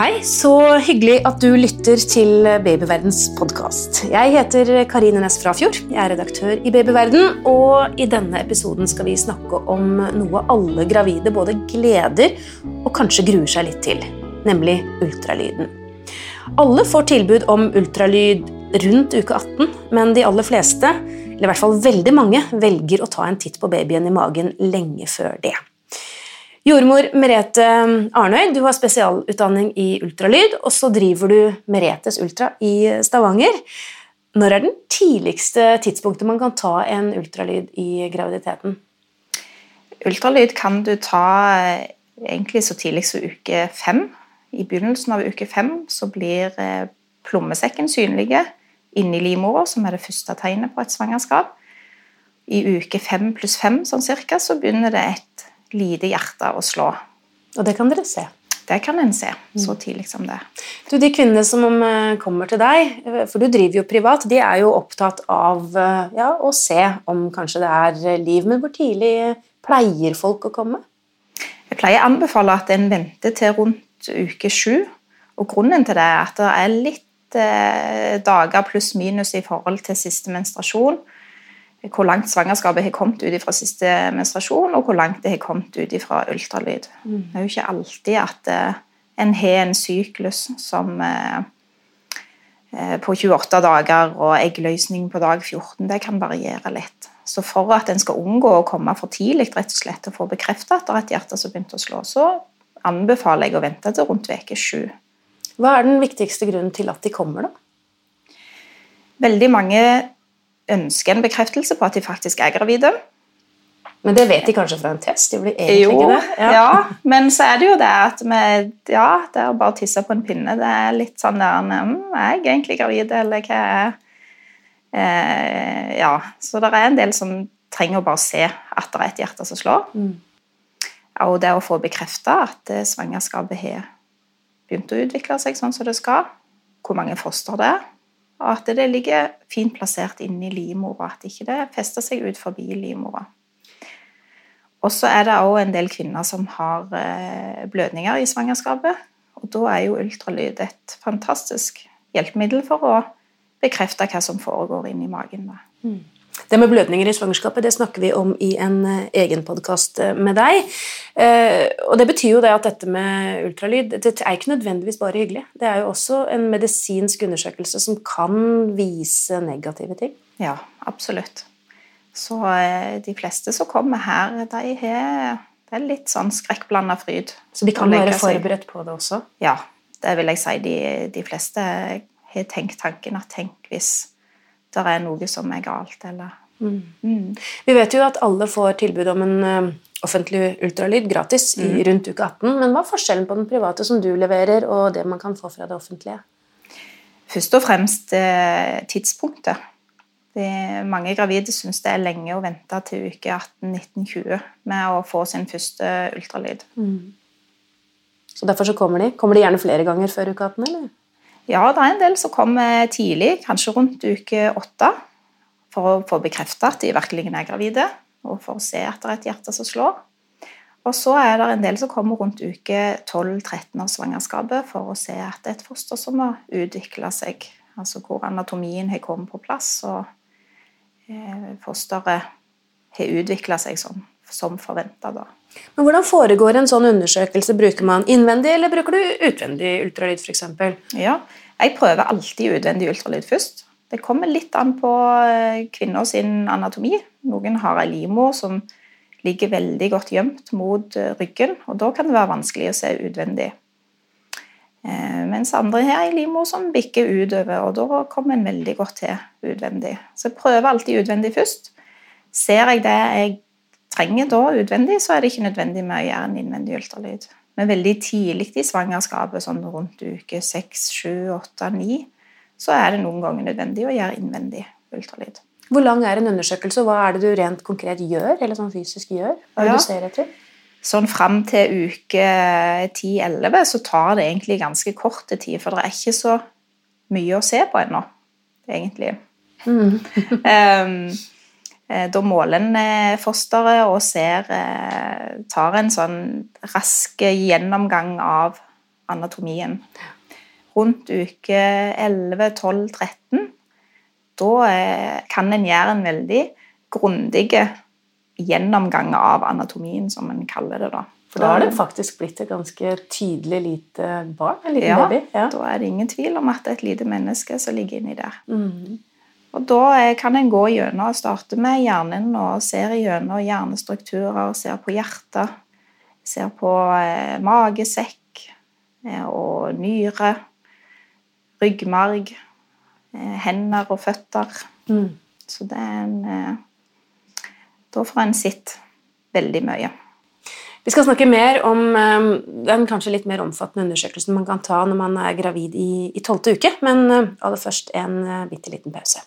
Hei, så hyggelig at du lytter til Babyverdens podkast. Jeg heter Karine Næss Frafjord. Jeg er redaktør i Babyverden, og i denne episoden skal vi snakke om noe alle gravide både gleder og kanskje gruer seg litt til, nemlig ultralyden. Alle får tilbud om ultralyd rundt uke 18, men de aller fleste, eller i hvert fall veldig mange, velger å ta en titt på babyen i magen lenge før det. Jordmor Merete Arnøy, du har spesialutdanning i ultralyd, og så driver du Meretes Ultra i Stavanger. Når er den tidligste tidspunktet man kan ta en ultralyd i graviditeten? Ultralyd kan du ta eh, egentlig så tidlig som uke fem. I begynnelsen av uke fem så blir eh, plommesekken synlige inni livmora, som er det første tegnet på et svangerskap. I uke fem pluss fem sånn cirka, så begynner det et lite hjerte å slå. Og det kan dere se? Det kan en se så tidlig som det. Du, De kvinnene som eh, kommer til deg, eh, for du driver jo privat, de er jo opptatt av eh, ja, å se om kanskje det er liv. Men hvor tidlig pleier folk å komme? Jeg pleier å anbefale at en venter til rundt uke sju. Og grunnen til det er at det er litt dager pluss minus i forhold til siste menstruasjon hvor langt svangerskapet har kommet ut fra siste menstruasjon, og hvor langt det har kommet ut fra ultralyd. Mm. Det er jo ikke alltid at uh, en har en syklus som uh, på 28 dager og eggløsning på dag 14. Det kan variere litt. Så for at en skal unngå å komme for tidlig rett og slett og få bekreftet at det er et hjerte som begynte å slå, så anbefaler jeg å vente til rundt uke sju. Hva er den viktigste grunnen til at de kommer, da? Veldig mange ønsker en bekreftelse på at de faktisk er gravide. Men det vet de kanskje fra en test? De blir egentlig jo, ikke det. Ja. ja. men så er det jo det at vi, ja, det å bare tisse på en pinne. Det er litt sånn der mm, Er jeg egentlig gravid, eller hva er eh, Ja. Så det er en del som trenger å bare se at det er et hjerte som slår. Mm. Og det å få bekrefta at eh, svangerskapet har begynt å utvikle seg sånn som det skal, hvor mange foster det er, at det ligger fint plassert inni livmora, at ikke det fester seg ut forbi livmora. Og så er det òg en del kvinner som har eh, blødninger i svangerskapet. Og da er jo ultralyd et fantastisk hjelpemiddel for å bekrefte hva som foregår inni magen. Mm. Det med blødninger i svangerskapet det snakker vi om i en eh, egen podkast eh, med deg. Eh, og Det betyr jo det at dette med ultralyd det er ikke nødvendigvis bare hyggelig. Det er jo også en medisinsk undersøkelse som kan vise negative ting. Ja, absolutt. Så de fleste som kommer her, de har det er litt sånn skrekkblanda fryd. Så de kan være forberedt på det også? Ja, det vil jeg si. De, de fleste har tenkt tanken at tenk hvis det er noe som er galt, eller mm. Mm. Vi vet jo at alle får tilbud om en uh, offentlig ultralyd gratis mm. i rundt uke 18, men hva er forskjellen på den private som du leverer, og det man kan få fra det offentlige? Først og fremst uh, tidspunktet. Det, mange gravide syns det er lenge å vente til uke 18-19-20 med å få sin første ultralyd. Mm. Så derfor så kommer de? Kommer de gjerne flere ganger før uke 18? eller? Ja, det er en del som kommer tidlig, kanskje rundt uke åtte, for å få bekreftet at de virkelig er gravide, og for å se at det er et hjerte som slår. Og så er det en del som kommer rundt uke 12-13 av svangerskapet for å se at det er et foster som har utvikla seg, altså hvor anatomien har kommet på plass, og eh, fosteret har utvikla seg som, som forventa. Men Hvordan foregår en sånn undersøkelse? Bruker man innvendig eller bruker du utvendig ultralyd f.eks.? Ja, jeg prøver alltid utvendig ultralyd først. Det kommer litt an på eh, kvinner sin anatomi. Noen har ei livmor som ligger veldig godt gjemt mot eh, ryggen, og da kan det være vanskelig å se utvendig. Eh, mens andre har ei livmor som bikker utover, og da kommer en veldig godt til utvendig. Så jeg prøver alltid utvendig først. Ser jeg det jeg trenger da utvendig, så er det ikke nødvendig med å gjøre en innvendig ultralyd. Men veldig tidlig i svangerskapet, sånn rundt uke 6, 7, 8, 9, så er det noen ganger nødvendig å gjøre innvendig ultralyd. Hvor lang er en undersøkelse, og hva er det du rent konkret gjør? eller sånn fysisk gjør? Hva ja. du ser etter? Sånn Fram til uke 10-11 så tar det egentlig ganske kort tid, for det er ikke så mye å se på ennå, egentlig. Mm. um, da måler en eh, fosteret og ser, eh, tar en sånn rask gjennomgang av anatomien. Rundt uke 11, 12, 13 da eh, kan en gjøre en veldig grundig gjennomgang av anatomien, som en kaller det. da. For da har det faktisk blitt et ganske tydelig lite barn? En liten ja, baby? Ja, da er det ingen tvil om at det er et lite menneske som ligger inni der. Mm. Og Da kan en gå gjennom og starte med hjernen og ser gjennom hjernestrukturer, ser på hjertet, ser på eh, magesekk eh, og nyre, ryggmarg, eh, hender og føtter. Mm. Så det er en Da får en sett veldig mye. Vi skal snakke mer om den kanskje litt mer omfattende undersøkelsen man kan ta når man er gravid i tolvte uke, men aller først en bitte liten pause.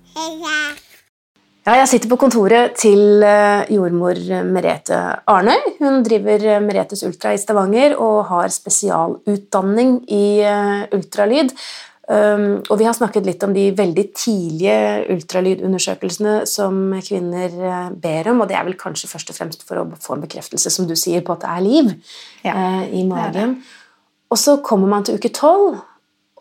Ja, jeg sitter på kontoret til eh, jordmor Merete Arnøy. Hun driver Meretes Ultra i Stavanger og har spesialutdanning i eh, ultralyd. Um, og vi har snakket litt om de veldig tidlige ultralydundersøkelsene som kvinner eh, ber om, og det er vel kanskje først og fremst for å få en bekreftelse, som du sier, på at det er liv Ja, eh, i magen. Og så kommer man til uke tolv,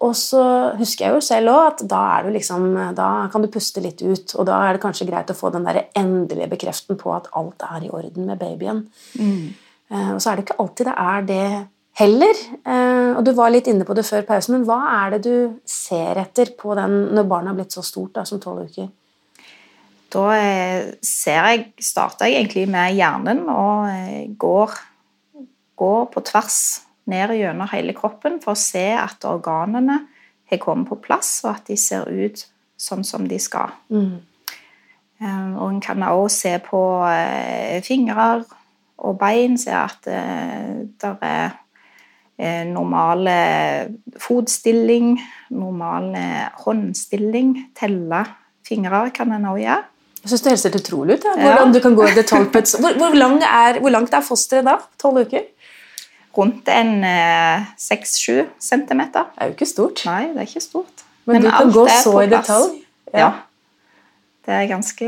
og så husker jeg jo selv òg at da, liksom, da kan du puste litt ut, og da er det kanskje greit å få den der endelige bekreften på at alt er i orden med babyen. Eh, og så er det ikke alltid det er det heller. Eh, og du var litt inne på det før pausen, men hva er det du ser etter på den når barnet har blitt så stort da, som tolv uker? Da eh, ser jeg, starter jeg egentlig med hjernen og går, går på tvers ned gjennom hele kroppen for å se at organene har kommet på plass, og at de ser ut sånn som de skal. Mm. Og en kan også se på eh, fingre og bein, se at eh, det er normal normale fotstilling, normale håndstilling, telle fingre kan en også gjøre. Jeg synes Det høres helt utrolig ut. Ja. Hvordan du kan gå i detalj på et hvor, hvor, lang er, hvor langt er fosteret da? Tolv uker? Rundt en eh, 6-7 centimeter. Det er jo ikke stort. Nei, det er ikke stort. Men, du kan gå er så i detalj. Ja. Det er ganske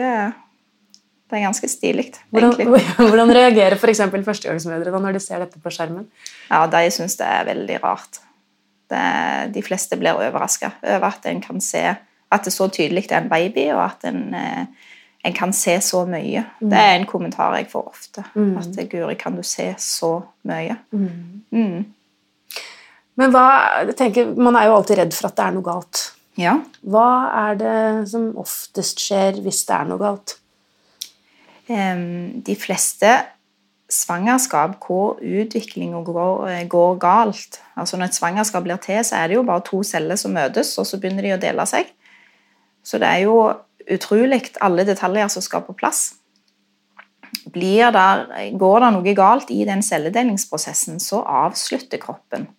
Det er ganske stilig, Hvordan, hvordan reagerer f.eks. førstegangsmødre når de ser dette på skjermen? Ja, de syns det er veldig rart. Det, de fleste blir overraska over at en kan se at det så tydelig er en baby, og at en, eh, en kan se så mye. Det er en kommentar jeg får ofte. At Guri, kan du se så mye? Mm. Men hva, tenker, Man er jo alltid redd for at det er noe galt. Ja. Hva er det som oftest skjer hvis det er noe galt? Um, de fleste svangerskap hvor utviklinga går, eh, går galt altså Når et svangerskap blir til, så er det jo bare to celler som møtes, og så begynner de å dele seg. Så det er jo utrolig alle detaljer som skal på plass. Blir der, går det noe galt i den celledelingsprosessen, så avslutter kroppen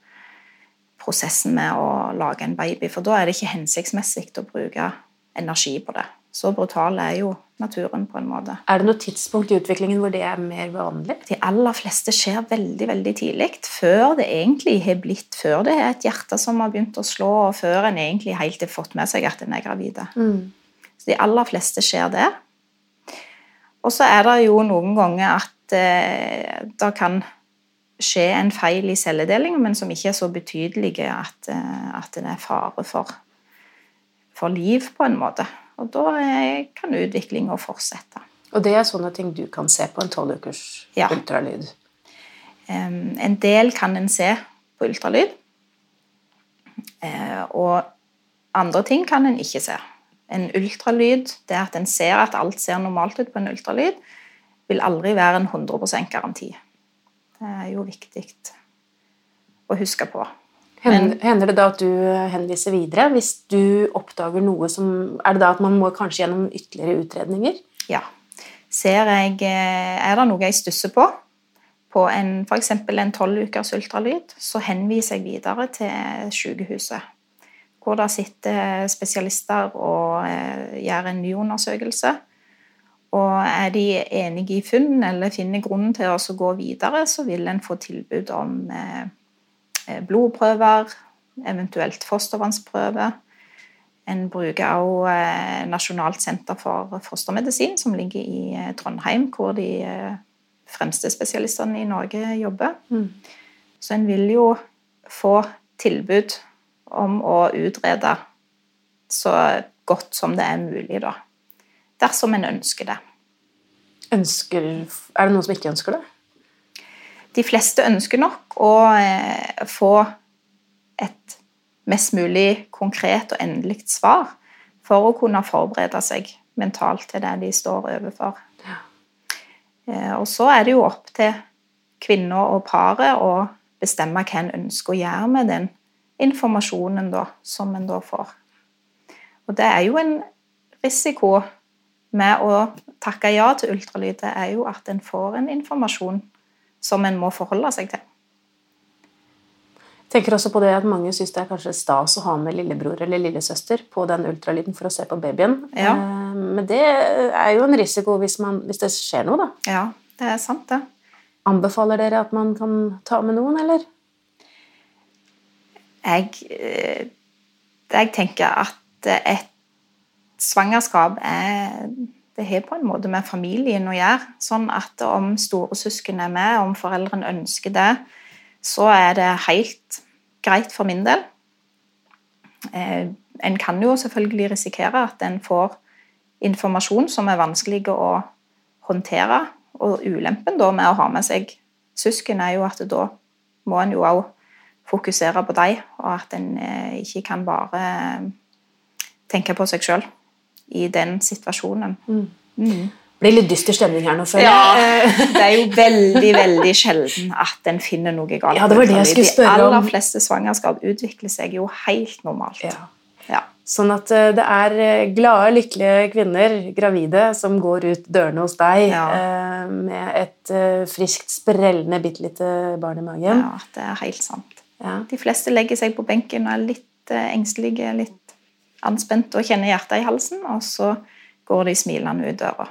prosessen med å lage en baby, for da er det ikke hensiktsmessig å bruke energi på det. Så brutal er jo naturen på en måte. Er det noe tidspunkt i utviklingen hvor det er mer vanlig? De aller fleste skjer veldig veldig tidlig, før det egentlig har blitt, før det er et hjerte som har begynt å slå, og før en egentlig helt har fått med seg at en er gravid. Så de aller fleste skjer det. Og så er det jo noen ganger at eh, det kan skje en feil i celledeling, men som ikke er så betydelig at, eh, at det er fare for, for liv, på en måte. Og da eh, kan utviklinga fortsette. Og det er sånne ting du kan se på en tolv ukers Ja. ultralyd? En del kan en se på ultralyd, eh, og andre ting kan en ikke se. En ultralyd, det at en ser at alt ser normalt ut på en ultralyd, vil aldri være en 100% garanti. Det er jo viktig å huske på. Hender, hender det da at du henviser videre hvis du oppdager noe som Er det da at man må kanskje gjennom ytterligere utredninger? Ja. Ser jeg, eh, er det noe jeg stusser på på en, f.eks. en tolv ukers ultralyd, så henviser jeg videre til sykehuset. Hvor det sitter spesialister og eh, gjør en ny undersøkelse. Og er de enige i funn eller finner grunnen til å gå videre, så vil en få tilbud om eh, eh, blodprøver, eventuelt fostervannsprøve. En bruker også Nasjonalt senter for fostermedisin, som ligger i Trondheim, hvor de fremste spesialistene i Norge jobber. Mm. Så en vil jo få tilbud om å utrede så godt som det er mulig, da. Dersom en ønsker det. Ønsker, er det noen som ikke ønsker det? De fleste ønsker nok å eh, få et mest mulig konkret og endelig svar for å kunne forberede seg mentalt til det de står overfor. Ja. Eh, og så er det jo opp til kvinna og paret å bestemme hva en ønsker å gjøre med den informasjonen da, som en da får. Og det er jo en risiko med å takke ja til ultralyd, det er jo at en får en informasjon som en må forholde seg til. Jeg tenker også på det at Mange syns det er kanskje stas å ha med lillebror eller lillesøster på den ultralyden for å se på babyen. Ja. Eh, men det er jo en risiko hvis, man, hvis, det skjer noe, da. Ja, det er sant, det. Anbefaler dere at man kan ta med noen, eller? Jeg, eh, jeg tenker at et svangerskap er det har på en måte med familien å gjøre. Sånn at om storesøsken er med, om foreldrene ønsker det, så er det helt greit for min del. Eh, en kan jo selvfølgelig risikere at en får informasjon som er vanskelig å håndtere. Og ulempen da med å ha med seg søsken er jo at da må en jo òg fokusere på dem, og at en eh, ikke kan bare eh, tenke på seg sjøl i den situasjonen. Mm. Mm. Det blir litt dyster stemning her nå, føler jeg. Ja, det er jo veldig veldig sjelden at en finner noe galt. Ja, det var det jeg skulle spørre om. De aller fleste svangerskap utvikler seg jo helt normalt. Ja. Ja. Sånn at eh, det er glade, lykkelige kvinner, gravide, som går ut dørene hos deg ja. med et friskt, sprellende, bitte lite barn i magen. Ja, det er helt sant. Ja. De fleste legger seg på benken og er litt eh, engstelige, litt anspente og kjenner hjertet i halsen, og så går de smilende ut døra.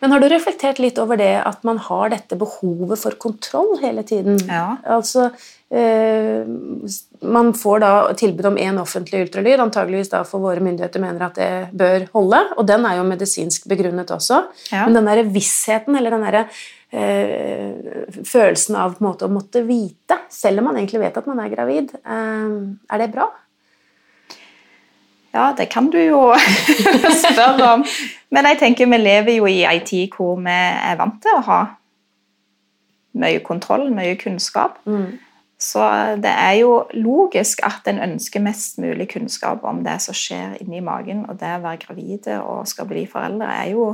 Men har du reflektert litt over det at man har dette behovet for kontroll hele tiden? Ja. Altså, eh, Man får da tilbud om én offentlig ultralyd, antageligvis da for våre myndigheter mener at det bør holde, og den er jo medisinsk begrunnet også. Ja. Men den der vissheten, eller den derre følelsen av måte, å måtte vite, selv om man egentlig vet at man er gravid. Eh, er det bra? Ja, det kan du jo spørre om. Men jeg tenker vi lever jo i ei tid hvor vi er vant til å ha mye kontroll, mye kunnskap. Mm. Så det er jo logisk at en ønsker mest mulig kunnskap om det som skjer inni magen. Og det å være gravide og skal bli foreldre er jo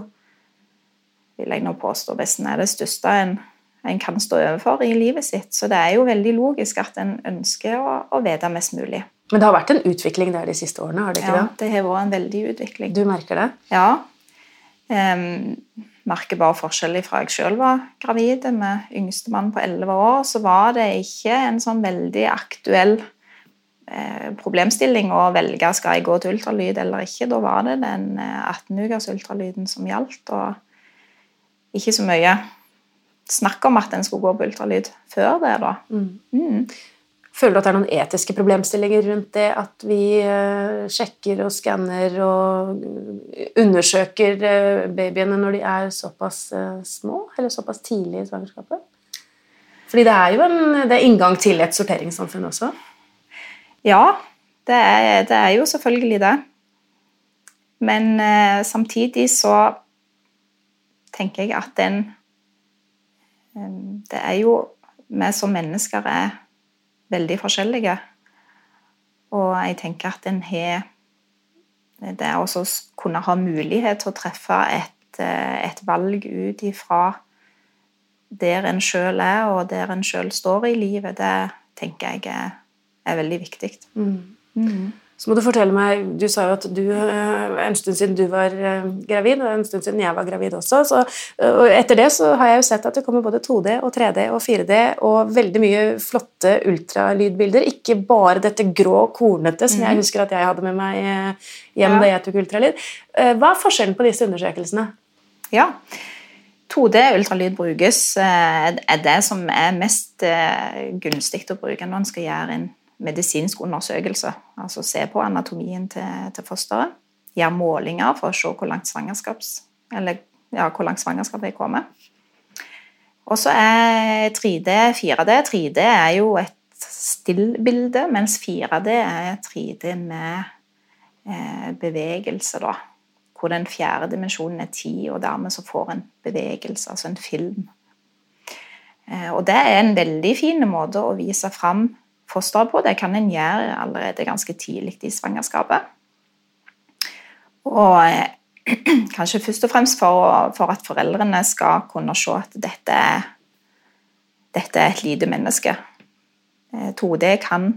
vil jeg nå påstå, nesten er det største en, en, kan stå overfor i livet sitt. Så det er jo veldig logisk at en ønsker å, å vite mest mulig. Men det har vært en utvikling der de siste årene? har det ikke ja, det? har vært en veldig utvikling. Du merker det? Ja. Um, merker bare forskjell fra jeg sjøl var gravid med yngstemann på 11 år. Så var det ikke en sånn veldig aktuell eh, problemstilling å velge skal jeg gå til ultralyd eller ikke. Da var det den 18-ukers eh, ultralyden som gjaldt. og ikke så mye snakk om at en skulle gå på ultralyd før det. da. Mm. Mm. Føler du at det er noen etiske problemstillinger rundt det at vi uh, sjekker og skanner og undersøker uh, babyene når de er såpass små, eller såpass tidlig i svangerskapet? Fordi det er jo en det er inngang til et sorteringssamfunn også? Ja, det er, det er jo selvfølgelig det. Men samtidig så tenker jeg at den Det er jo Vi som mennesker er veldig forskjellige. Og jeg tenker at en har Det å kunne ha mulighet til å treffe et, et valg ut ifra der en sjøl er, og der en sjøl står i livet, det tenker jeg er, er veldig viktig. Mm. Mm. Så må du fortelle meg, du sa jo at du eh, en stund siden du var eh, gravid, og en stund siden jeg var gravid også. Så, og etter det så har jeg jo sett at det kommer både 2D og 3D og 4D og veldig mye flotte ultralydbilder. Ikke bare dette grå, kornete som jeg mhm. husker at jeg hadde med meg eh, hjem ja. da jeg tok ultralyd. Hva er forskjellen på disse undersøkelsene? Ja, 2D-ultralyd brukes er det som er mest gunstig å bruke når en skal gjøre en medisinsk undersøkelse. Altså se på anatomien til, til fosteret. Gjøre målinger for å se hvor langt, eller, ja, hvor langt svangerskapet er kommet. Og så er 3D 4D. 3D er jo et stillbilde, mens 4D er 3D med eh, bevegelse, da. Hvor den fjerde dimensjonen er tid, og dermed så får en bevegelse, altså en film. Eh, og det er en veldig fin måte å vise fram på. Det kan en gjøre allerede ganske tidlig i svangerskapet. Og eh, kanskje først og fremst for, for, at foreldrene skal kunne se at dette dette er et lite menneske. 2D eh, kan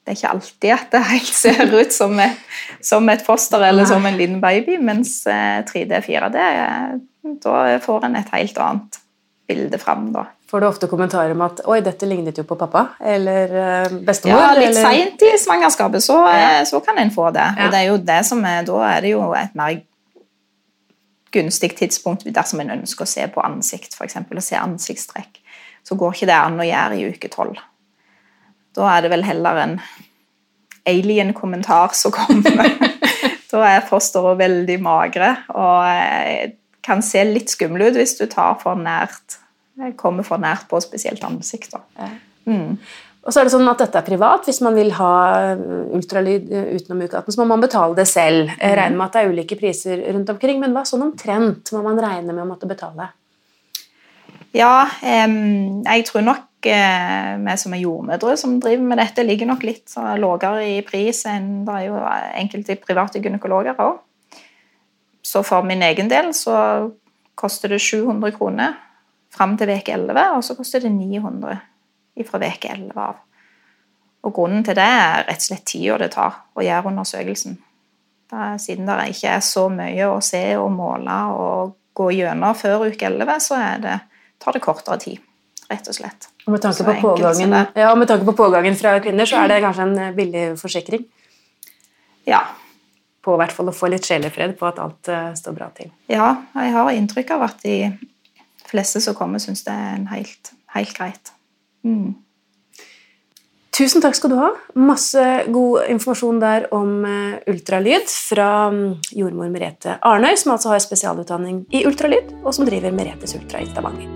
Det er ikke alltid at det helt ser ut som et, som et foster eller som en liten baby, mens 3D, eh, 4D Da får en et helt annet bilde fram. da. Får du ofte kommentarer om at 'oi, dette lignet jo på pappa' eller uh, bestemor? Ja, litt seint i svangerskapet så, ja. Eh, så, kan en få det. Ja. Og det er jo det som er, da er det jo et mer gunstig tidspunkt dersom en ønsker å se på ansikt, f.eks. å se ansiktstrekk. Så går ikke det an å gjøre i uke tolv. Da er det vel heller en alien-kommentar som kommer. da er fosteret veldig magre og eh, kan se litt skumle ut hvis du tar for nært kommer for nært på, spesielt ansikt. Mm. Og så er det sånn at Dette er privat. Hvis man vil ha ultralyd utenom uke 18, så må man betale det selv. Jeg regner med at det er ulike priser rundt omkring, men hva sånn omtrent må man regne med å måtte betale? Ja, jeg tror nok eh, vi som er jordmødre som driver med dette, ligger nok litt lavere i pris enn det er jo enkelte private gynekologer òg. Så for min egen del så koster det 700 kroner fram til uke 11, og så koster det 900 fra uke 11 av. Og Grunnen til det er rett og slett tida det tar å gjøre undersøkelsen. Da, siden det ikke er så mye å se og måle og gå gjennom før uke 11, så det, tar det kortere tid. Rett og slett. Og med tanke, på pågangen, ja, med tanke på pågangen fra kvinner, så er det kanskje en eh, billig forsikring? Ja. På hvert fall å få litt sjelefred på at alt uh, står bra til. Ja, jeg har inntrykk av at de fleste som kommer, syns det er helt, helt greit. Mm. Tusen takk skal du ha. Masse god informasjon der om eh, ultralyd fra mm, jordmor Merete Arnøy, som altså har spesialutdanning i ultralyd, og som driver Meretes Ultra i Stavanger.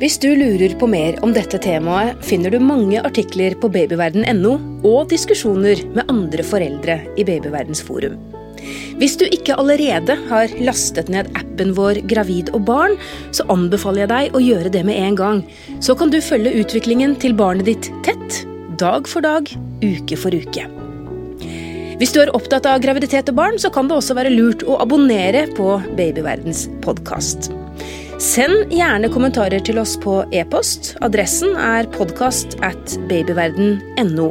Hvis du lurer på mer om dette temaet, finner du mange artikler på babyverden.no og diskusjoner med andre foreldre i Babyverdens forum. Hvis du ikke allerede har lastet ned appen vår Gravid og barn, så anbefaler jeg deg å gjøre det med en gang. Så kan du følge utviklingen til barnet ditt tett, dag for dag, uke for uke. Hvis du er opptatt av graviditet og barn, så kan det også være lurt å abonnere på Babyverdens podkast. Send gjerne kommentarer til oss på e-post. Adressen er podkast at babyverden.no.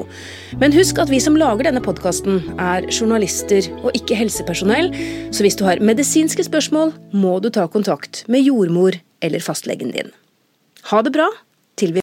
Men husk at vi som lager denne podkasten, er journalister og ikke helsepersonell, så hvis du har medisinske spørsmål, må du ta kontakt med jordmor eller fastlegen din. Ha det bra til vi